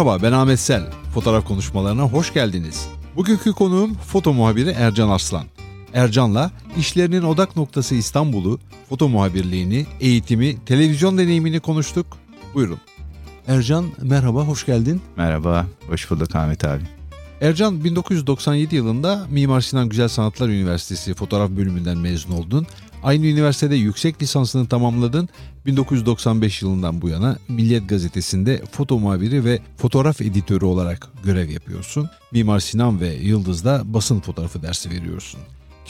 Merhaba ben Ahmet Sel. Fotoğraf konuşmalarına hoş geldiniz. Bugünkü konuğum foto muhabiri Ercan Arslan. Ercan'la işlerinin odak noktası İstanbul'u, foto muhabirliğini, eğitimi, televizyon deneyimini konuştuk. Buyurun. Ercan merhaba, hoş geldin. Merhaba, hoş bulduk Ahmet abi. Ercan 1997 yılında Mimar Sinan Güzel Sanatlar Üniversitesi fotoğraf bölümünden mezun oldun. Aynı üniversitede yüksek lisansını tamamladın. 1995 yılından bu yana Milliyet Gazetesi'nde foto muhabiri ve fotoğraf editörü olarak görev yapıyorsun. Mimar Sinan ve Yıldız'da basın fotoğrafı dersi veriyorsun.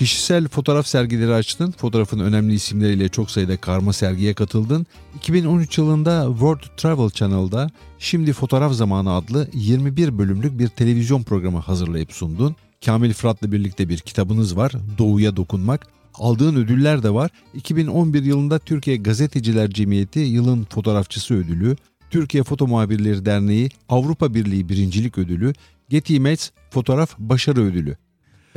Kişisel fotoğraf sergileri açtın. Fotoğrafın önemli isimleriyle çok sayıda karma sergiye katıldın. 2013 yılında World Travel Channel'da Şimdi Fotoğraf Zamanı adlı 21 bölümlük bir televizyon programı hazırlayıp sundun. Kamil Fırat'la birlikte bir kitabınız var. Doğuya Dokunmak. Aldığın ödüller de var. 2011 yılında Türkiye Gazeteciler Cemiyeti Yılın Fotoğrafçısı Ödülü, Türkiye Foto Muhabirleri Derneği Avrupa Birliği Birincilik Ödülü, Getty Images Fotoğraf Başarı Ödülü.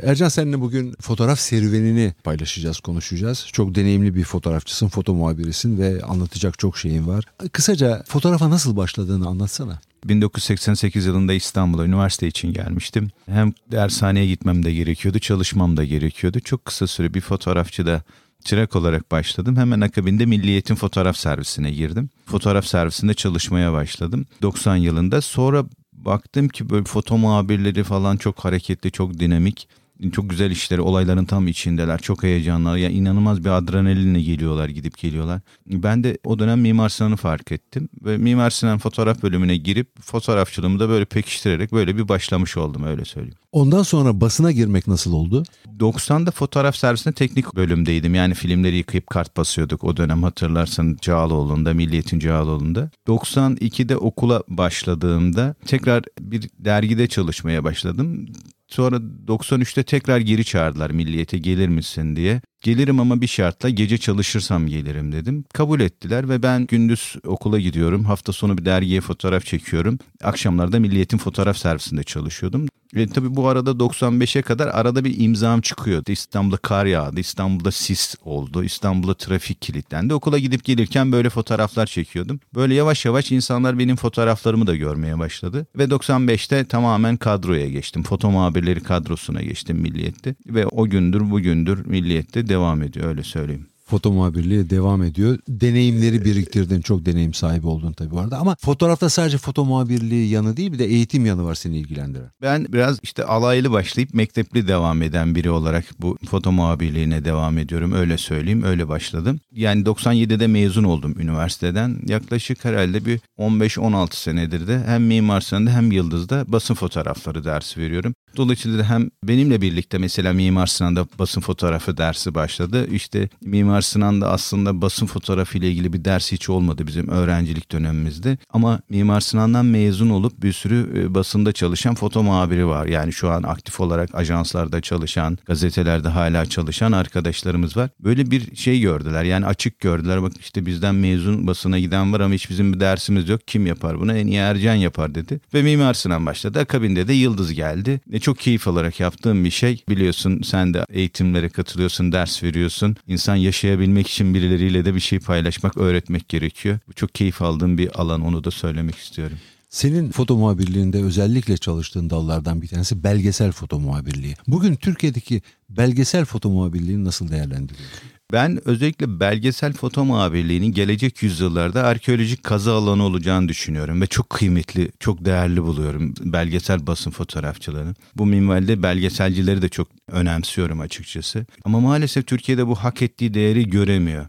Ercan seninle bugün fotoğraf serüvenini paylaşacağız, konuşacağız. Çok deneyimli bir fotoğrafçısın, foto muhabirisin ve anlatacak çok şeyin var. Kısaca fotoğrafa nasıl başladığını anlatsana. 1988 yılında İstanbul'a üniversite için gelmiştim. Hem dershaneye gitmem de gerekiyordu, çalışmam da gerekiyordu. Çok kısa süre bir fotoğrafçıda çırak olarak başladım. Hemen akabinde Milliyet'in fotoğraf servisine girdim. Fotoğraf servisinde çalışmaya başladım 90 yılında. Sonra baktım ki böyle foto muhabirleri falan çok hareketli, çok dinamik çok güzel işleri olayların tam içindeler. Çok heyecanlar. Ya inanılmaz bir adrenalinle geliyorlar, gidip geliyorlar. Ben de o dönem Mimar Sinan'ı fark ettim ve Mimar Sinan fotoğraf bölümüne girip fotoğrafçılığımı da böyle pekiştirerek böyle bir başlamış oldum öyle söyleyeyim. Ondan sonra basına girmek nasıl oldu? 90'da fotoğraf servisinde teknik bölümdeydim. Yani filmleri yıkayıp kart basıyorduk. O dönem hatırlarsan Cağaloğlu'nda, Milliyet'in Cağaloğlu'nda. 92'de okula başladığımda tekrar bir dergide çalışmaya başladım. Sonra 93'te tekrar geri çağırdılar milliyete gelir misin diye. Gelirim ama bir şartla gece çalışırsam gelirim dedim. Kabul ettiler ve ben gündüz okula gidiyorum. Hafta sonu bir dergiye fotoğraf çekiyorum. Akşamlarda Milliyet'in fotoğraf servisinde çalışıyordum. Ve tabii bu arada 95'e kadar arada bir imzam çıkıyordu. İstanbul'da kar yağdı, İstanbul'da sis oldu, İstanbul'da trafik kilitlendi. Okula gidip gelirken böyle fotoğraflar çekiyordum. Böyle yavaş yavaş insanlar benim fotoğraflarımı da görmeye başladı. Ve 95'te tamamen kadroya geçtim. Foto muhabirleri kadrosuna geçtim Milliyet'te. Ve o gündür bugündür Milliyet'te devam ediyor öyle söyleyeyim foto muhabirliği devam ediyor. Deneyimleri biriktirdin. Çok deneyim sahibi oldun tabii bu arada. Ama fotoğrafta sadece foto muhabirliği yanı değil bir de eğitim yanı var seni ilgilendiren. Ben biraz işte alaylı başlayıp mektepli devam eden biri olarak bu foto muhabirliğine devam ediyorum. Öyle söyleyeyim. Öyle başladım. Yani 97'de mezun oldum üniversiteden. Yaklaşık herhalde bir 15-16 senedir de hem Mimar Sinan'da hem Yıldız'da basın fotoğrafları dersi veriyorum. Dolayısıyla hem benimle birlikte mesela Mimar Sinan'da basın fotoğrafı dersi başladı. İşte Mimar Sinan'da aslında basın fotoğrafı ile ilgili bir ders hiç olmadı bizim öğrencilik dönemimizde. Ama Mimar Sinan'dan mezun olup bir sürü e, basında çalışan foto muhabiri var. Yani şu an aktif olarak ajanslarda çalışan, gazetelerde hala çalışan arkadaşlarımız var. Böyle bir şey gördüler. Yani açık gördüler. Bak işte bizden mezun basına giden var ama hiç bizim bir dersimiz yok. Kim yapar bunu? En iyi Ercan yapar dedi. Ve Mimar Sinan başladı. Akabinde de Yıldız geldi. E çok keyif alarak yaptığım bir şey. Biliyorsun sen de eğitimlere katılıyorsun, ders veriyorsun. İnsan yaşayabilmek için birileriyle de bir şey paylaşmak, öğretmek gerekiyor. Bu çok keyif aldığım bir alan onu da söylemek istiyorum. Senin foto muhabirliğinde özellikle çalıştığın dallardan bir tanesi belgesel foto muhabirliği. Bugün Türkiye'deki belgesel foto muhabirliğini nasıl değerlendiriyorsun? Ben özellikle belgesel foto muhabirliğinin gelecek yüzyıllarda arkeolojik kazı alanı olacağını düşünüyorum ve çok kıymetli, çok değerli buluyorum belgesel basın fotoğrafçılarını. Bu minvalde belgeselcileri de çok önemsiyorum açıkçası. Ama maalesef Türkiye'de bu hak ettiği değeri göremiyor.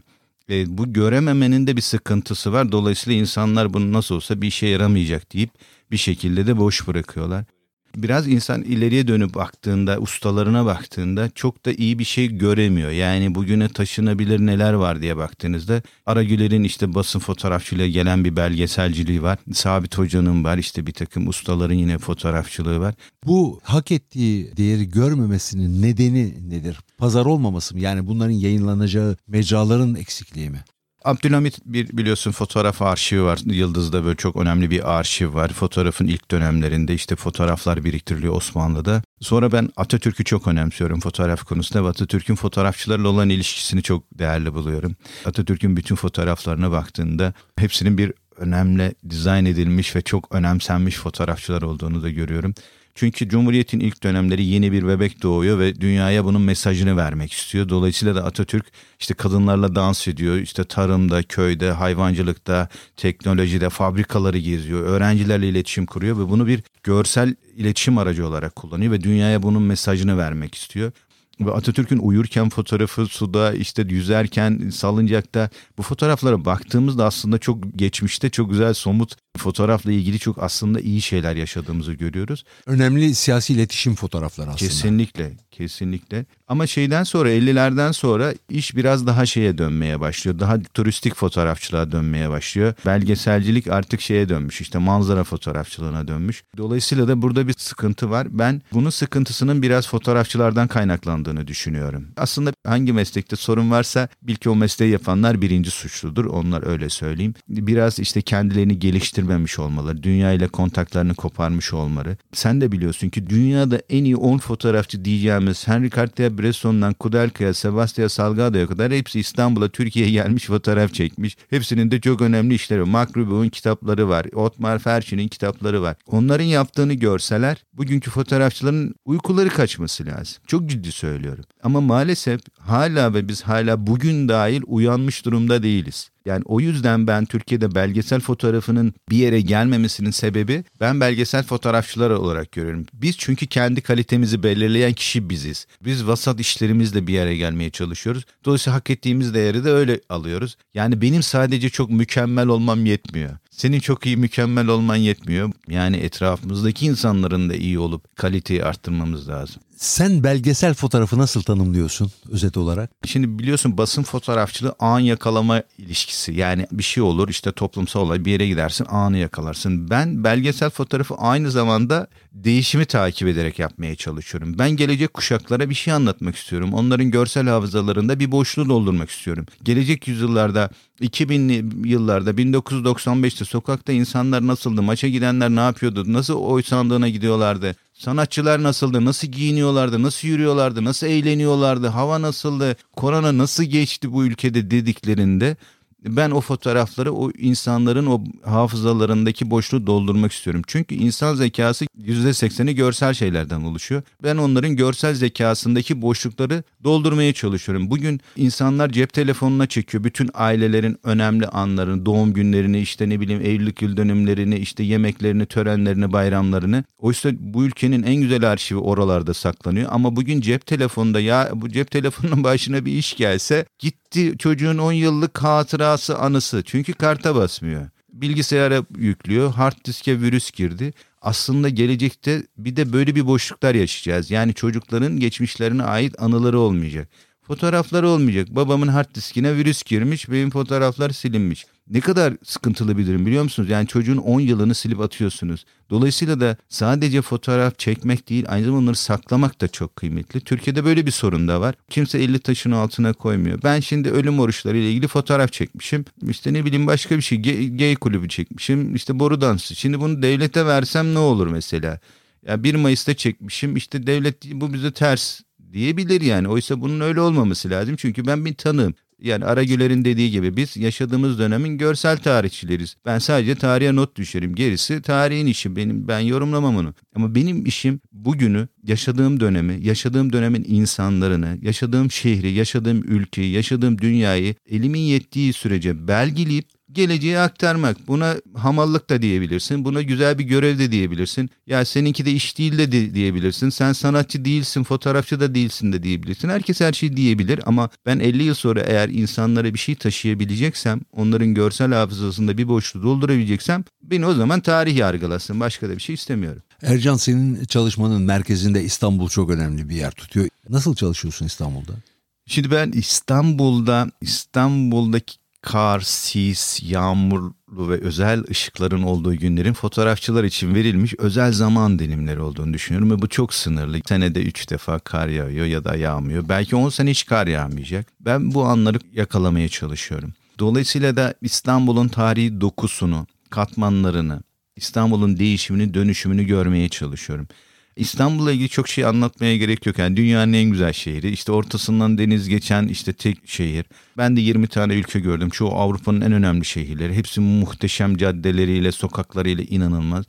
E, bu görememenin de bir sıkıntısı var. Dolayısıyla insanlar bunu nasıl olsa bir işe yaramayacak deyip bir şekilde de boş bırakıyorlar biraz insan ileriye dönüp baktığında, ustalarına baktığında çok da iyi bir şey göremiyor. Yani bugüne taşınabilir neler var diye baktığınızda Aragüler'in işte basın fotoğrafçılığıyla gelen bir belgeselciliği var. Sabit Hoca'nın var işte bir takım ustaların yine fotoğrafçılığı var. Bu hak ettiği değeri görmemesinin nedeni nedir? Pazar olmaması mı? Yani bunların yayınlanacağı mecraların eksikliği mi? Abdülhamit bir biliyorsun fotoğraf arşivi var. Yıldız'da böyle çok önemli bir arşiv var. Fotoğrafın ilk dönemlerinde işte fotoğraflar biriktiriliyor Osmanlı'da. Sonra ben Atatürk'ü çok önemsiyorum fotoğraf konusunda Atatürk'ün fotoğrafçılarla olan ilişkisini çok değerli buluyorum. Atatürk'ün bütün fotoğraflarına baktığında hepsinin bir önemli dizayn edilmiş ve çok önemsenmiş fotoğrafçılar olduğunu da görüyorum. Çünkü Cumhuriyet'in ilk dönemleri yeni bir bebek doğuyor ve dünyaya bunun mesajını vermek istiyor. Dolayısıyla da Atatürk işte kadınlarla dans ediyor. İşte tarımda, köyde, hayvancılıkta, teknolojide, fabrikaları geziyor. Öğrencilerle iletişim kuruyor ve bunu bir görsel iletişim aracı olarak kullanıyor ve dünyaya bunun mesajını vermek istiyor. Ve Atatürk'ün uyurken fotoğrafı suda işte yüzerken salıncakta bu fotoğraflara baktığımızda aslında çok geçmişte çok güzel somut fotoğrafla ilgili çok aslında iyi şeyler yaşadığımızı görüyoruz. Önemli siyasi iletişim fotoğrafları aslında. Kesinlikle, kesinlikle. Ama şeyden sonra 50'lerden sonra iş biraz daha şeye dönmeye başlıyor. Daha turistik fotoğrafçılığa dönmeye başlıyor. Belgeselcilik artık şeye dönmüş işte manzara fotoğrafçılığına dönmüş. Dolayısıyla da burada bir sıkıntı var. Ben bunun sıkıntısının biraz fotoğrafçılardan kaynaklandığını düşünüyorum. Aslında hangi meslekte sorun varsa bil ki o mesleği yapanlar birinci suçludur. Onlar öyle söyleyeyim. Biraz işte kendilerini geliştirmemiş olmaları, dünya ile kontaklarını koparmış olmaları. Sen de biliyorsun ki dünyada en iyi 10 fotoğrafçı diyeceğimiz Henry Cartier-Bresson'dan Kudelka'ya, Sebastian Salgado'ya kadar hepsi İstanbul'a, Türkiye'ye gelmiş fotoğraf çekmiş. Hepsinin de çok önemli işleri. Mark Rubin'in kitapları var. Otmar Ferchi'nin kitapları var. Onların yaptığını görseler bugünkü fotoğrafçıların uykuları kaçması lazım. Çok ciddi söylüyorum. Ama maalesef hala ve biz hala bugün dahil uyanmış durumda değiliz. Yani o yüzden ben Türkiye'de belgesel fotoğrafının bir yere gelmemesinin sebebi ben belgesel fotoğrafçılar olarak görüyorum. Biz çünkü kendi kalitemizi belirleyen kişi biziz. Biz vasat işlerimizle bir yere gelmeye çalışıyoruz. Dolayısıyla hak ettiğimiz değeri de öyle alıyoruz. Yani benim sadece çok mükemmel olmam yetmiyor. Senin çok iyi mükemmel olman yetmiyor. Yani etrafımızdaki insanların da iyi olup kaliteyi arttırmamız lazım. Sen belgesel fotoğrafı nasıl tanımlıyorsun özet olarak? Şimdi biliyorsun basın fotoğrafçılığı an yakalama ilişkisi. Yani bir şey olur işte toplumsal olay bir yere gidersin anı yakalarsın. Ben belgesel fotoğrafı aynı zamanda değişimi takip ederek yapmaya çalışıyorum. Ben gelecek kuşaklara bir şey anlatmak istiyorum. Onların görsel hafızalarında bir boşluğu doldurmak istiyorum. Gelecek yüzyıllarda 2000'li yıllarda 1995'te sokakta insanlar nasıldı? Maça gidenler ne yapıyordu? Nasıl oy sandığına gidiyorlardı? Sanatçılar nasıldı? Nasıl giyiniyorlardı? Nasıl yürüyorlardı? Nasıl eğleniyorlardı? Hava nasıldı? Korona nasıl geçti bu ülkede dediklerinde ben o fotoğrafları o insanların o hafızalarındaki boşluğu doldurmak istiyorum. Çünkü insan zekası %80'i görsel şeylerden oluşuyor. Ben onların görsel zekasındaki boşlukları doldurmaya çalışıyorum. Bugün insanlar cep telefonuna çekiyor bütün ailelerin önemli anlarını, doğum günlerini, işte ne bileyim evlilik yıl dönümlerini, işte yemeklerini, törenlerini, bayramlarını. Oysa bu ülkenin en güzel arşivi oralarda saklanıyor. Ama bugün cep telefonunda ya bu cep telefonunun başına bir iş gelse gitti çocuğun 10 yıllık hatırası anısı. Çünkü karta basmıyor. Bilgisayara yüklüyor. Hard diske virüs girdi. Aslında gelecekte bir de böyle bir boşluklar yaşayacağız. Yani çocukların geçmişlerine ait anıları olmayacak. Fotoğrafları olmayacak. Babamın hard diskine virüs girmiş, benim fotoğraflar silinmiş. Ne kadar sıkıntılı bir durum biliyor musunuz? Yani çocuğun 10 yılını silip atıyorsunuz. Dolayısıyla da sadece fotoğraf çekmek değil aynı zamanda onları saklamak da çok kıymetli. Türkiye'de böyle bir sorun da var. Kimse 50 taşın altına koymuyor. Ben şimdi ölüm oruçları ile ilgili fotoğraf çekmişim. İşte ne bileyim başka bir şey gay, kulübü çekmişim. İşte boru dansı. Şimdi bunu devlete versem ne olur mesela? Ya 1 Mayıs'ta çekmişim. İşte devlet bu bize ters diyebilir yani. Oysa bunun öyle olmaması lazım. Çünkü ben bir tanığım. Yani Aragüler'in dediği gibi biz yaşadığımız dönemin görsel tarihçileriz. Ben sadece tarihe not düşerim. Gerisi tarihin işi. Benim ben yorumlamam onu. Ama benim işim bugünü, yaşadığım dönemi, yaşadığım dönemin insanlarını, yaşadığım şehri, yaşadığım ülkeyi, yaşadığım dünyayı elimin yettiği sürece belgeleyip geleceğe aktarmak. Buna hamallık da diyebilirsin. Buna güzel bir görev de diyebilirsin. Ya seninki de iş değil de, de diyebilirsin. Sen sanatçı değilsin, fotoğrafçı da değilsin de diyebilirsin. Herkes her şeyi diyebilir ama ben 50 yıl sonra eğer insanlara bir şey taşıyabileceksem, onların görsel hafızasında bir boşluğu doldurabileceksem beni o zaman tarih yargılasın. Başka da bir şey istemiyorum. Ercan senin çalışmanın merkezinde İstanbul çok önemli bir yer tutuyor. Nasıl çalışıyorsun İstanbul'da? Şimdi ben İstanbul'da İstanbul'daki kar, sis, yağmurlu ve özel ışıkların olduğu günlerin fotoğrafçılar için verilmiş özel zaman dilimleri olduğunu düşünüyorum ve bu çok sınırlı. Senede 3 defa kar yağıyor ya da yağmıyor. Belki 10 sene hiç kar yağmayacak. Ben bu anları yakalamaya çalışıyorum. Dolayısıyla da İstanbul'un tarihi dokusunu, katmanlarını, İstanbul'un değişimini, dönüşümünü görmeye çalışıyorum. İstanbul'la ilgili çok şey anlatmaya gerek yok. Yani dünyanın en güzel şehri. İşte ortasından deniz geçen işte tek şehir. Ben de 20 tane ülke gördüm. Çoğu Avrupa'nın en önemli şehirleri. Hepsi muhteşem caddeleriyle, sokaklarıyla inanılmaz.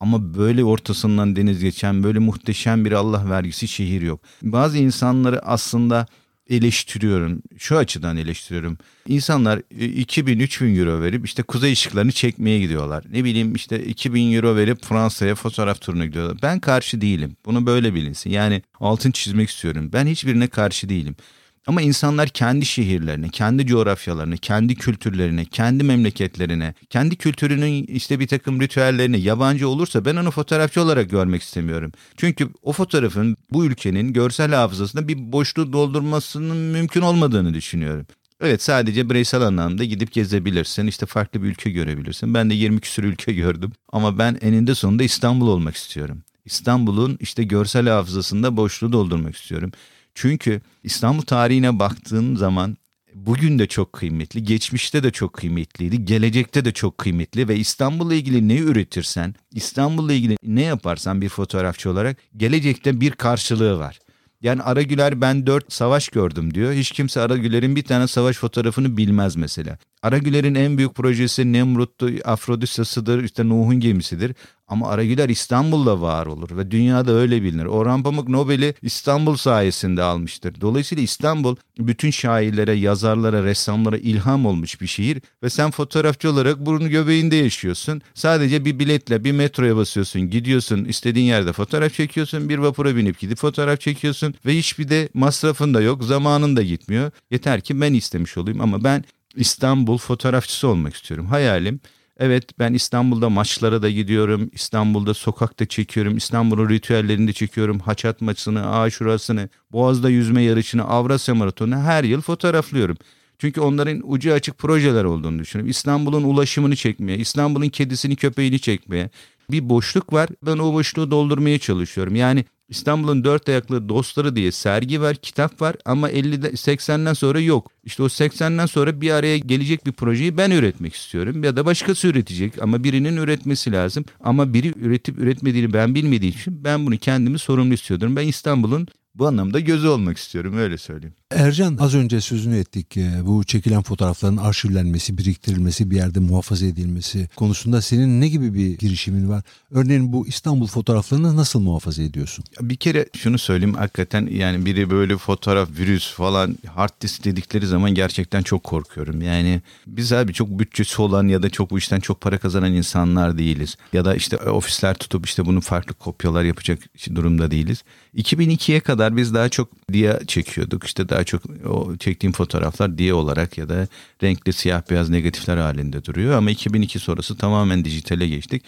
Ama böyle ortasından deniz geçen, böyle muhteşem bir Allah vergisi şehir yok. Bazı insanları aslında eleştiriyorum. Şu açıdan eleştiriyorum. İnsanlar 2000-3000 e, euro verip işte kuzey ışıklarını çekmeye gidiyorlar. Ne bileyim işte 2000 euro verip Fransa'ya fotoğraf turuna gidiyorlar. Ben karşı değilim. Bunu böyle bilinsin. Yani altın çizmek istiyorum. Ben hiçbirine karşı değilim. Ama insanlar kendi şehirlerine, kendi coğrafyalarını, kendi kültürlerine, kendi memleketlerine, kendi kültürünün işte bir takım ritüellerini yabancı olursa ben onu fotoğrafçı olarak görmek istemiyorum. Çünkü o fotoğrafın bu ülkenin görsel hafızasında bir boşluğu doldurmasının mümkün olmadığını düşünüyorum. Evet sadece bireysel anlamda gidip gezebilirsin. işte farklı bir ülke görebilirsin. Ben de 20 küsur ülke gördüm. Ama ben eninde sonunda İstanbul olmak istiyorum. İstanbul'un işte görsel hafızasında boşluğu doldurmak istiyorum. Çünkü İstanbul tarihine baktığın zaman bugün de çok kıymetli, geçmişte de çok kıymetliydi, gelecekte de çok kıymetli ve İstanbul'la ilgili ne üretirsen, İstanbul'la ilgili ne yaparsan bir fotoğrafçı olarak gelecekte bir karşılığı var. Yani Aragüler ben dört savaş gördüm diyor. Hiç kimse Aragüler'in bir tane savaş fotoğrafını bilmez mesela. Aragüler'in en büyük projesi Nemrut'tu, Afrodisası'dır, işte Nuh'un gemisidir. Ama Aragüler İstanbul'da var olur ve dünyada öyle bilinir. Orhan Pamuk Nobel'i İstanbul sayesinde almıştır. Dolayısıyla İstanbul bütün şairlere, yazarlara, ressamlara ilham olmuş bir şehir ve sen fotoğrafçı olarak burun göbeğinde yaşıyorsun. Sadece bir biletle bir metroya basıyorsun, gidiyorsun, istediğin yerde fotoğraf çekiyorsun, bir vapura binip gidip fotoğraf çekiyorsun ve hiçbir de masrafın da yok, zamanın da gitmiyor. Yeter ki ben istemiş olayım ama ben İstanbul fotoğrafçısı olmak istiyorum. Hayalim Evet ben İstanbul'da maçlara da gidiyorum. İstanbul'da sokakta çekiyorum. İstanbul'un ritüellerini de çekiyorum. Haçat maçını, Aşurasını, Boğaz'da yüzme yarışını, Avrasya Maratonu her yıl fotoğraflıyorum. Çünkü onların ucu açık projeler olduğunu düşünüyorum. İstanbul'un ulaşımını çekmeye, İstanbul'un kedisini köpeğini çekmeye bir boşluk var. Ben o boşluğu doldurmaya çalışıyorum. Yani İstanbul'un dört ayaklı dostları diye sergi var, kitap var ama 50'de 80'den sonra yok. İşte o 80'den sonra bir araya gelecek bir projeyi ben üretmek istiyorum ya da başkası üretecek ama birinin üretmesi lazım. Ama biri üretip üretmediğini ben bilmediğim için ben bunu kendimi sorumlu istiyordum. Ben İstanbul'un bu anlamda gözü olmak istiyorum öyle söyleyeyim. Ercan az önce sözünü ettik e, bu çekilen fotoğrafların arşivlenmesi, biriktirilmesi, bir yerde muhafaza edilmesi konusunda senin ne gibi bir girişimin var? Örneğin bu İstanbul fotoğraflarını nasıl muhafaza ediyorsun? Bir kere şunu söyleyeyim hakikaten yani biri böyle fotoğraf virüs falan hard disk dedikleri zaman gerçekten çok korkuyorum. Yani biz abi çok bütçesi olan ya da çok bu işten çok para kazanan insanlar değiliz. Ya da işte ofisler tutup işte bunu farklı kopyalar yapacak durumda değiliz. 2002'ye kadar biz daha çok diye çekiyorduk. İşte daha çok o çektiğim fotoğraflar diye olarak ya da renkli siyah beyaz negatifler halinde duruyor. Ama 2002 sonrası tamamen dijitale geçtik.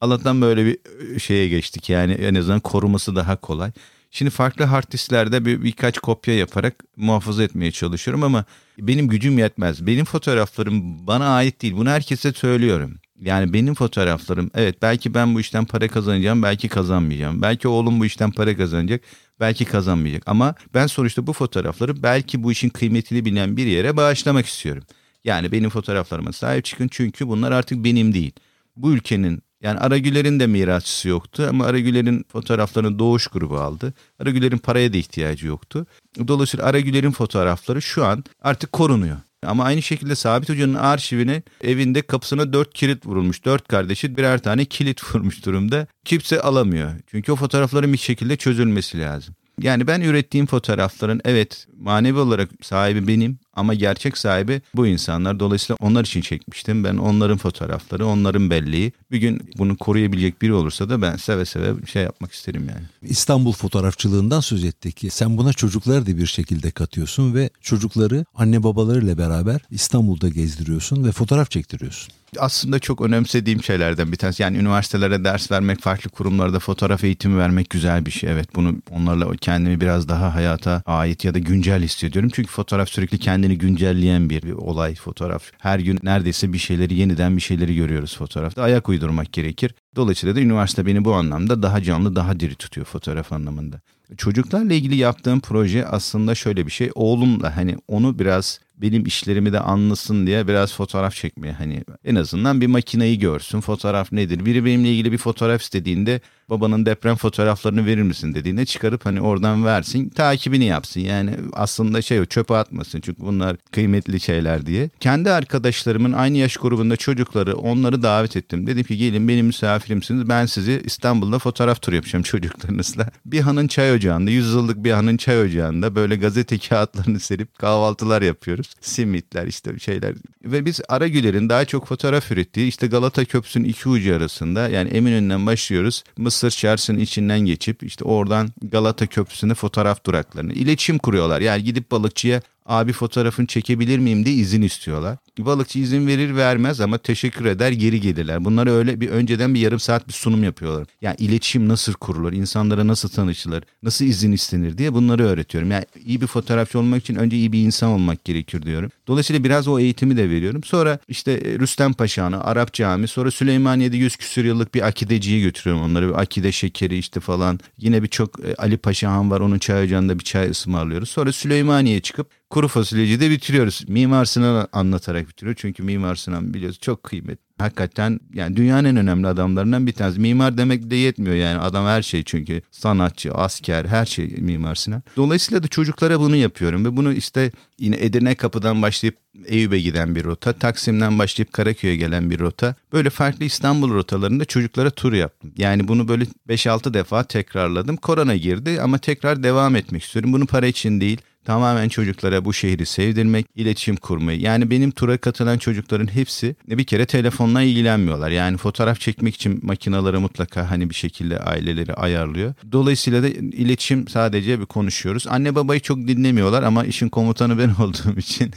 Allah'tan böyle bir şeye geçtik. Yani en azından koruması daha kolay. Şimdi farklı hard disklerde bir, birkaç kopya yaparak muhafaza etmeye çalışıyorum ama benim gücüm yetmez. Benim fotoğraflarım bana ait değil. Bunu herkese söylüyorum. Yani benim fotoğraflarım evet belki ben bu işten para kazanacağım belki kazanmayacağım. Belki oğlum bu işten para kazanacak belki kazanmayacak. Ama ben sonuçta bu fotoğrafları belki bu işin kıymetini bilen bir yere bağışlamak istiyorum. Yani benim fotoğraflarıma sahip çıkın çünkü bunlar artık benim değil. Bu ülkenin yani Aragüler'in de mirasçısı yoktu ama Aragüler'in fotoğraflarını Doğuş grubu aldı. Aragüler'in paraya da ihtiyacı yoktu. Dolayısıyla Aragüler'in fotoğrafları şu an artık korunuyor. Ama aynı şekilde Sabit Hoca'nın arşivine evinde kapısına dört kilit vurulmuş. Dört kardeşi birer tane kilit vurmuş durumda. Kimse alamıyor. Çünkü o fotoğrafların bir şekilde çözülmesi lazım. Yani ben ürettiğim fotoğrafların evet manevi olarak sahibi benim ama gerçek sahibi bu insanlar. Dolayısıyla onlar için çekmiştim. Ben onların fotoğrafları, onların belleği. Bir gün bunu koruyabilecek biri olursa da ben seve seve şey yapmak isterim yani. İstanbul fotoğrafçılığından söz ettik. Sen buna çocukları da bir şekilde katıyorsun ve çocukları anne babalarıyla beraber İstanbul'da gezdiriyorsun ve fotoğraf çektiriyorsun aslında çok önemsediğim şeylerden bir tanesi. Yani üniversitelere ders vermek, farklı kurumlarda fotoğraf eğitimi vermek güzel bir şey. Evet bunu onlarla kendimi biraz daha hayata ait ya da güncel hissediyorum. Çünkü fotoğraf sürekli kendini güncelleyen bir, bir olay fotoğraf. Her gün neredeyse bir şeyleri yeniden bir şeyleri görüyoruz fotoğrafta. Ayak uydurmak gerekir. Dolayısıyla da üniversite beni bu anlamda daha canlı, daha diri tutuyor fotoğraf anlamında. Çocuklarla ilgili yaptığım proje aslında şöyle bir şey. Oğlumla hani onu biraz benim işlerimi de anlasın diye biraz fotoğraf çekmeye hani en azından bir makineyi görsün. Fotoğraf nedir? Biri benimle ilgili bir fotoğraf istediğinde babanın deprem fotoğraflarını verir misin dediğinde çıkarıp hani oradan versin takibini yapsın. Yani aslında şey o çöpe atmasın çünkü bunlar kıymetli şeyler diye. Kendi arkadaşlarımın aynı yaş grubunda çocukları onları davet ettim. Dedim ki gelin benim misafirimsiniz ben sizi İstanbul'da fotoğraf turu yapacağım çocuklarınızla. Bir hanın çay ocağında 100 yıllık bir hanın çay ocağında böyle gazete kağıtlarını serip kahvaltılar yapıyoruz. Simitler işte şeyler ve biz Aragüler'in daha çok fotoğraf ürettiği işte Galata Köprüsü'nün iki ucu arasında yani Eminönü'nden başlıyoruz. Mısır Çarşı'nın içinden geçip işte oradan Galata Köprüsü'nde fotoğraf duraklarını iletişim kuruyorlar. Yani gidip balıkçıya abi fotoğrafını çekebilir miyim diye izin istiyorlar. Balıkçı izin verir vermez ama teşekkür eder geri gelirler. Bunları öyle bir önceden bir yarım saat bir sunum yapıyorlar. Yani iletişim nasıl kurulur, insanlara nasıl tanışılır, nasıl izin istenir diye bunları öğretiyorum. Yani iyi bir fotoğrafçı olmak için önce iyi bir insan olmak gerekir diyorum. Dolayısıyla biraz o eğitimi de veriyorum. Sonra işte e, Rüstem Paşa'nı, Arap Cami, sonra Süleymaniye'de 100 küsür yıllık bir akideciyi götürüyorum onları. Bir akide şekeri işte falan. Yine birçok e, Ali Paşa Han var onun çay ocağında bir çay ısmarlıyoruz. Sonra Süleymaniye'ye çıkıp kuru fasulyeci de bitiriyoruz. Mimar Sinan anlatarak bitiriyor. Çünkü Mimar Sinan biliyoruz çok kıymetli. Hakikaten yani dünyanın en önemli adamlarından bir tanesi. Mimar demek de yetmiyor yani adam her şey çünkü sanatçı, asker her şey Mimar Sinan. Dolayısıyla da çocuklara bunu yapıyorum ve bunu işte yine Edirne kapıdan başlayıp Eyüp'e giden bir rota, Taksim'den başlayıp Karaköy'e gelen bir rota. Böyle farklı İstanbul rotalarında çocuklara tur yaptım. Yani bunu böyle 5-6 defa tekrarladım. Korona girdi ama tekrar devam etmek istiyorum. Bunu para için değil, tamamen çocuklara bu şehri sevdirmek, iletişim kurmayı. Yani benim tura katılan çocukların hepsi bir kere telefonla ilgilenmiyorlar. Yani fotoğraf çekmek için makinaları mutlaka hani bir şekilde aileleri ayarlıyor. Dolayısıyla da iletişim sadece bir konuşuyoruz. Anne babayı çok dinlemiyorlar ama işin komutanı ben olduğum için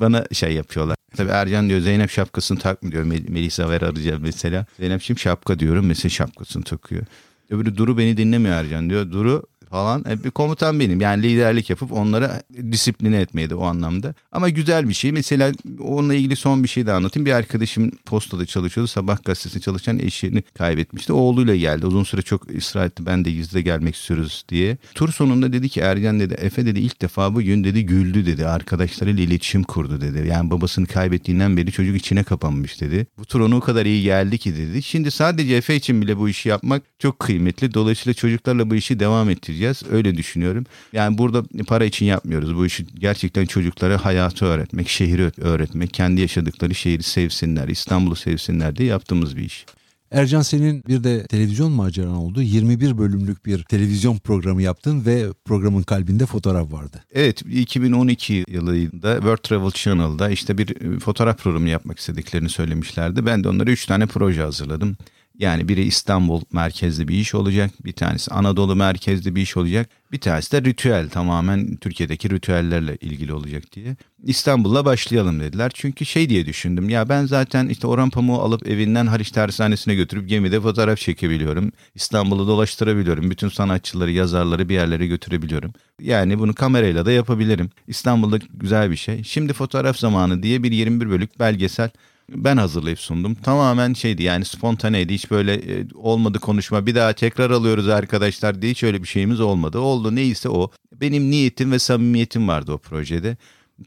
bana şey yapıyorlar. Tabii Ercan diyor Zeynep şapkasını takmıyor diyor. Mel- Melisa ver arayacağım mesela. Zeynep şimdi şapka diyorum mesela şapkasını takıyor. Öbürü Duru beni dinlemiyor Ercan diyor. Duru falan. E, bir komutan benim. Yani liderlik yapıp onlara disipline etmeydi o anlamda. Ama güzel bir şey. Mesela onunla ilgili son bir şey de anlatayım. Bir arkadaşım postada çalışıyordu. Sabah gazetesinde çalışan eşini kaybetmişti. Oğluyla geldi. Uzun süre çok ısrar etti. Ben de gizli gelmek istiyoruz diye. Tur sonunda dedi ki Ercan dedi Efe dedi ilk defa bugün dedi güldü dedi. Arkadaşlarıyla iletişim kurdu dedi. Yani babasını kaybettiğinden beri çocuk içine kapanmış dedi. Bu tur ona o kadar iyi geldi ki dedi. Şimdi sadece Efe için bile bu işi yapmak çok kıymetli. Dolayısıyla çocuklarla bu işi devam ettireceğiz. Öyle düşünüyorum. Yani burada para için yapmıyoruz. Bu işi gerçekten çocuklara hayatı öğretmek, şehri öğretmek, kendi yaşadıkları şehri sevsinler, İstanbul'u sevsinler diye yaptığımız bir iş. Ercan senin bir de televizyon maceran oldu. 21 bölümlük bir televizyon programı yaptın ve programın kalbinde fotoğraf vardı. Evet 2012 yılında World Travel Channel'da işte bir fotoğraf programı yapmak istediklerini söylemişlerdi. Ben de onlara 3 tane proje hazırladım. Yani biri İstanbul merkezli bir iş olacak, bir tanesi Anadolu merkezli bir iş olacak, bir tanesi de ritüel tamamen Türkiye'deki ritüellerle ilgili olacak diye. İstanbul'la başlayalım dediler. Çünkü şey diye düşündüm ya ben zaten işte Orhan Pamuk'u alıp evinden Haliç Tersanesi'ne götürüp gemide fotoğraf çekebiliyorum. İstanbul'u dolaştırabiliyorum. Bütün sanatçıları, yazarları bir yerlere götürebiliyorum. Yani bunu kamerayla da yapabilirim. İstanbul'da güzel bir şey. Şimdi fotoğraf zamanı diye bir 21 bölük belgesel ben hazırlayıp sundum. Tamamen şeydi yani spontaneydi. Hiç böyle e, olmadı konuşma. Bir daha tekrar alıyoruz arkadaşlar diye hiç öyle bir şeyimiz olmadı. Oldu neyse o. Benim niyetim ve samimiyetim vardı o projede.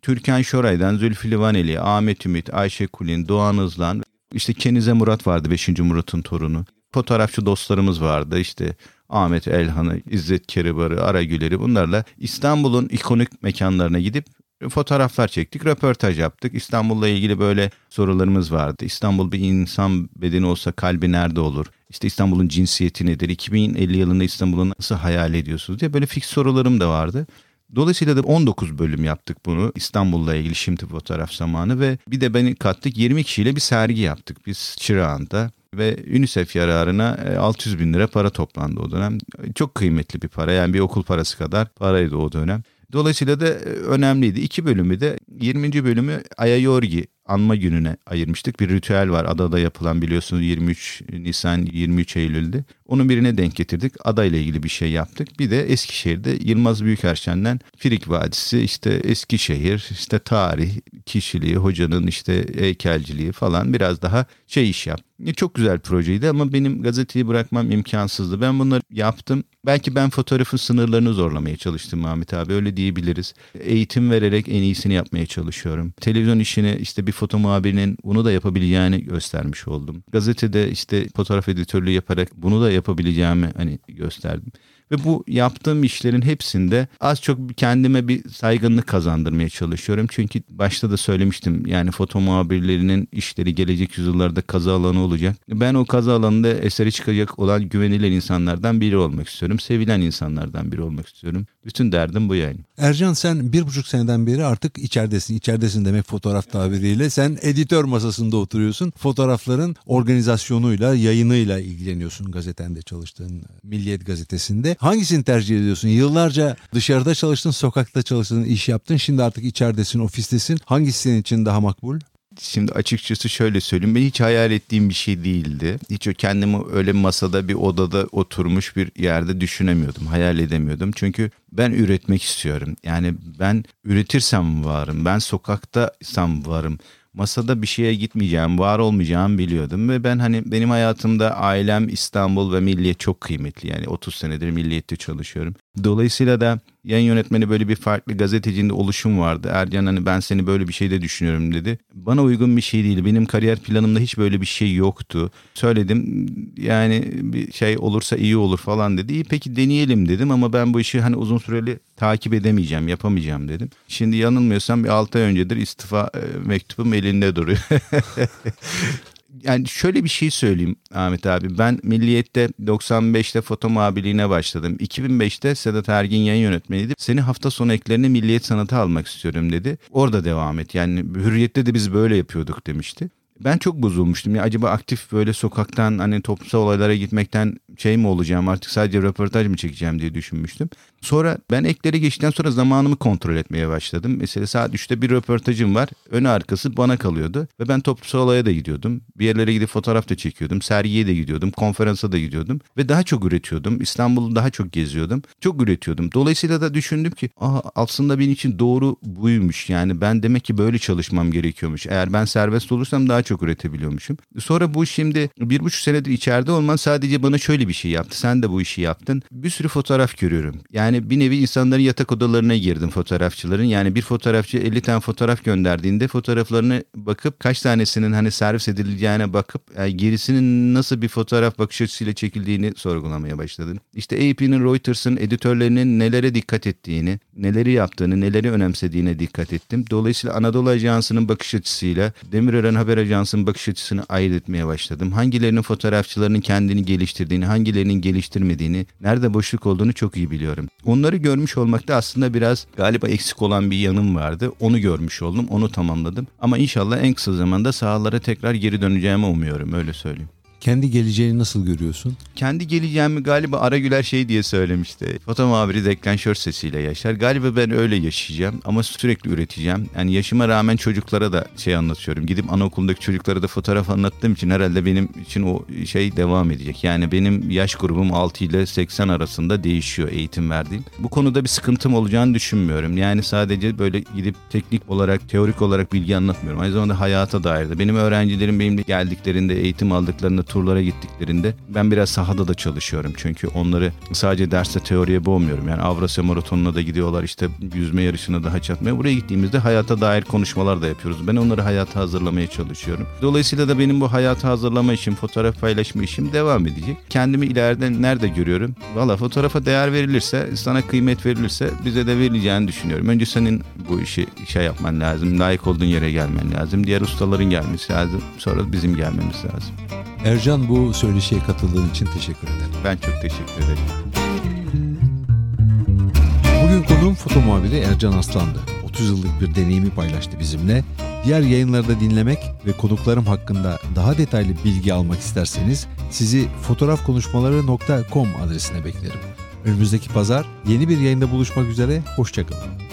Türkan Şoray'dan Zülfü Livaneli, Ahmet Ümit, Ayşe Kulin, Doğan Özlan, işte Kenize Murat vardı 5. Murat'ın torunu. Fotoğrafçı dostlarımız vardı işte Ahmet Elhan'ı, İzzet Keribar'ı, Aragüler'i bunlarla İstanbul'un ikonik mekanlarına gidip fotoğraflar çektik, röportaj yaptık. İstanbul'la ilgili böyle sorularımız vardı. İstanbul bir insan bedeni olsa kalbi nerede olur? İşte İstanbul'un cinsiyeti nedir? 2050 yılında İstanbul'u nasıl hayal ediyorsunuz diye böyle fix sorularım da vardı. Dolayısıyla da 19 bölüm yaptık bunu İstanbul'la ilgili şimdi fotoğraf zamanı ve bir de beni kattık 20 kişiyle bir sergi yaptık biz Çırağan'da ve UNICEF yararına 600 bin lira para toplandı o dönem. Çok kıymetli bir para yani bir okul parası kadar paraydı o dönem. Dolayısıyla da önemliydi. İki bölümü de 20. bölümü Ayayorgi anma gününe ayırmıştık. Bir ritüel var adada yapılan biliyorsunuz 23 Nisan 23 Eylül'de. Onun birine denk getirdik. Ada ile ilgili bir şey yaptık. Bir de Eskişehir'de Yılmaz Büyükerşen'den Firik Vadisi işte Eskişehir işte tarih, kişiliği, hocanın işte heykelciliği falan biraz daha şey iş yap. Çok güzel projeydi ama benim gazeteyi bırakmam imkansızdı. Ben bunları yaptım. Belki ben fotoğrafın sınırlarını zorlamaya çalıştım Ahmet abi öyle diyebiliriz. Eğitim vererek en iyisini yapmaya çalışıyorum. Televizyon işini işte bir foto muhabirinin bunu da yapabileceğini göstermiş oldum. Gazetede işte fotoğraf editörlüğü yaparak bunu da yapabileceğimi hani gösterdim. Ve bu yaptığım işlerin hepsinde az çok kendime bir saygınlık kazandırmaya çalışıyorum. Çünkü başta da söylemiştim yani foto muhabirlerinin işleri gelecek yüzyıllarda kaza alanı olacak. Ben o kaza alanında eseri çıkacak olan güvenilen insanlardan biri olmak istiyorum. Sevilen insanlardan biri olmak istiyorum. Bütün derdim bu yani. Ercan sen bir buçuk seneden beri artık içeridesin. İçeridesin demek fotoğraf tabiriyle. Sen editör masasında oturuyorsun. Fotoğrafların organizasyonuyla, yayınıyla ilgileniyorsun gazetende çalıştığın Milliyet gazetesinde. Hangisini tercih ediyorsun? Yıllarca dışarıda çalıştın, sokakta çalıştın, iş yaptın. Şimdi artık içeridesin, ofistesin. Hangisi senin için daha makbul? Şimdi açıkçası şöyle söyleyeyim. Ben hiç hayal ettiğim bir şey değildi. Hiç kendimi öyle masada bir odada oturmuş bir yerde düşünemiyordum. Hayal edemiyordum. Çünkü ben üretmek istiyorum. Yani ben üretirsem varım. Ben sokaktaysam varım masada bir şeye gitmeyeceğim, var olmayacağım biliyordum ve ben hani benim hayatımda ailem İstanbul ve Milliyet çok kıymetli. Yani 30 senedir Milliyet'te çalışıyorum. Dolayısıyla da yayın yönetmeni böyle bir farklı gazetecinde oluşum vardı. Ercan hani ben seni böyle bir şeyde düşünüyorum dedi. Bana uygun bir şey değil. Benim kariyer planımda hiç böyle bir şey yoktu. Söyledim yani bir şey olursa iyi olur falan dedi. İyi peki deneyelim dedim ama ben bu işi hani uzun süreli takip edemeyeceğim, yapamayacağım dedim. Şimdi yanılmıyorsam bir 6 ay öncedir istifa e, mektubum elinde duruyor. yani şöyle bir şey söyleyeyim Ahmet abi. Ben Milliyet'te 95'te foto muhabirliğine başladım. 2005'te Sedat Ergin yayın yönetmeniydi. Seni hafta sonu eklerini Milliyet Sanatı almak istiyorum dedi. Orada devam et. Yani Hürriyet'te de biz böyle yapıyorduk demişti. Ben çok bozulmuştum. Ya acaba aktif böyle sokaktan hani toplumsal olaylara gitmekten şey mi olacağım artık sadece röportaj mı çekeceğim diye düşünmüştüm. Sonra ben ekleri geçtikten sonra zamanımı kontrol etmeye başladım. Mesela saat 3'te bir röportajım var. Önü arkası bana kalıyordu. Ve ben toplumsal olaya da gidiyordum. Bir yerlere gidip fotoğraf da çekiyordum. Sergiye de gidiyordum. Konferansa da gidiyordum. Ve daha çok üretiyordum. İstanbul'u daha çok geziyordum. Çok üretiyordum. Dolayısıyla da düşündüm ki Aa, aslında benim için doğru buymuş. Yani ben demek ki böyle çalışmam gerekiyormuş. Eğer ben serbest olursam daha çok üretebiliyormuşum. Sonra bu şimdi bir buçuk senedir içeride olman sadece bana şöyle bir şey yaptı. Sen de bu işi yaptın. Bir sürü fotoğraf görüyorum. Yani bir nevi insanların yatak odalarına girdim fotoğrafçıların. Yani bir fotoğrafçı 50 tane fotoğraf gönderdiğinde fotoğraflarını bakıp kaç tanesinin hani servis edileceğine bakıp yani gerisinin nasıl bir fotoğraf bakış açısıyla çekildiğini sorgulamaya başladım. İşte AP'nin Reuters'ın editörlerinin nelere dikkat ettiğini, neleri yaptığını, neleri önemsediğine dikkat ettim. Dolayısıyla Anadolu Ajansı'nın bakış açısıyla Demirören Haber Ajansı'nın bakış açısını ayırt etmeye başladım. Hangilerinin fotoğrafçılarının kendini geliştirdiğini, hangilerinin geliştirmediğini, nerede boşluk olduğunu çok iyi biliyorum. Onları görmüş olmakta aslında biraz galiba eksik olan bir yanım vardı. Onu görmüş oldum, onu tamamladım. Ama inşallah en kısa zamanda sahalara tekrar geri döneceğimi umuyorum, öyle söyleyeyim. Kendi geleceğini nasıl görüyorsun? Kendi geleceğimi galiba Aragüler şey diye söylemişti. Foto muhabiri deklanşör sesiyle yaşar. Galiba ben öyle yaşayacağım ama sürekli üreteceğim. Yani yaşıma rağmen çocuklara da şey anlatıyorum. Gidip anaokulundaki çocuklara da fotoğraf anlattığım için herhalde benim için o şey devam edecek. Yani benim yaş grubum 6 ile 80 arasında değişiyor eğitim verdiğim. Bu konuda bir sıkıntım olacağını düşünmüyorum. Yani sadece böyle gidip teknik olarak, teorik olarak bilgi anlatmıyorum. Aynı zamanda hayata dair de. Benim öğrencilerim benimle geldiklerinde, eğitim aldıklarında turlara gittiklerinde ben biraz sahada da çalışıyorum. Çünkü onları sadece derste teoriye boğmuyorum. Yani Avrasya Maratonu'na da gidiyorlar işte yüzme yarışına da haç. Buraya gittiğimizde hayata dair konuşmalar da yapıyoruz. Ben onları hayata hazırlamaya çalışıyorum. Dolayısıyla da benim bu hayata hazırlama işim, fotoğraf paylaşma işim devam edecek. Kendimi ileride nerede görüyorum? Valla fotoğrafa değer verilirse, sana kıymet verilirse bize de verileceğini düşünüyorum. Önce senin bu işi şey yapman lazım. Layık olduğun yere gelmen lazım. Diğer ustaların gelmesi lazım. Sonra bizim gelmemiz lazım. Ercan bu söyleşiye katıldığın için teşekkür ederim. Ben çok teşekkür ederim. Bugün konuğum foto muhabiri Ercan Aslan'dı. 30 yıllık bir deneyimi paylaştı bizimle. Diğer yayınlarda dinlemek ve konuklarım hakkında daha detaylı bilgi almak isterseniz sizi fotoğrafkonuşmaları.com adresine beklerim. Önümüzdeki pazar yeni bir yayında buluşmak üzere, hoşçakalın.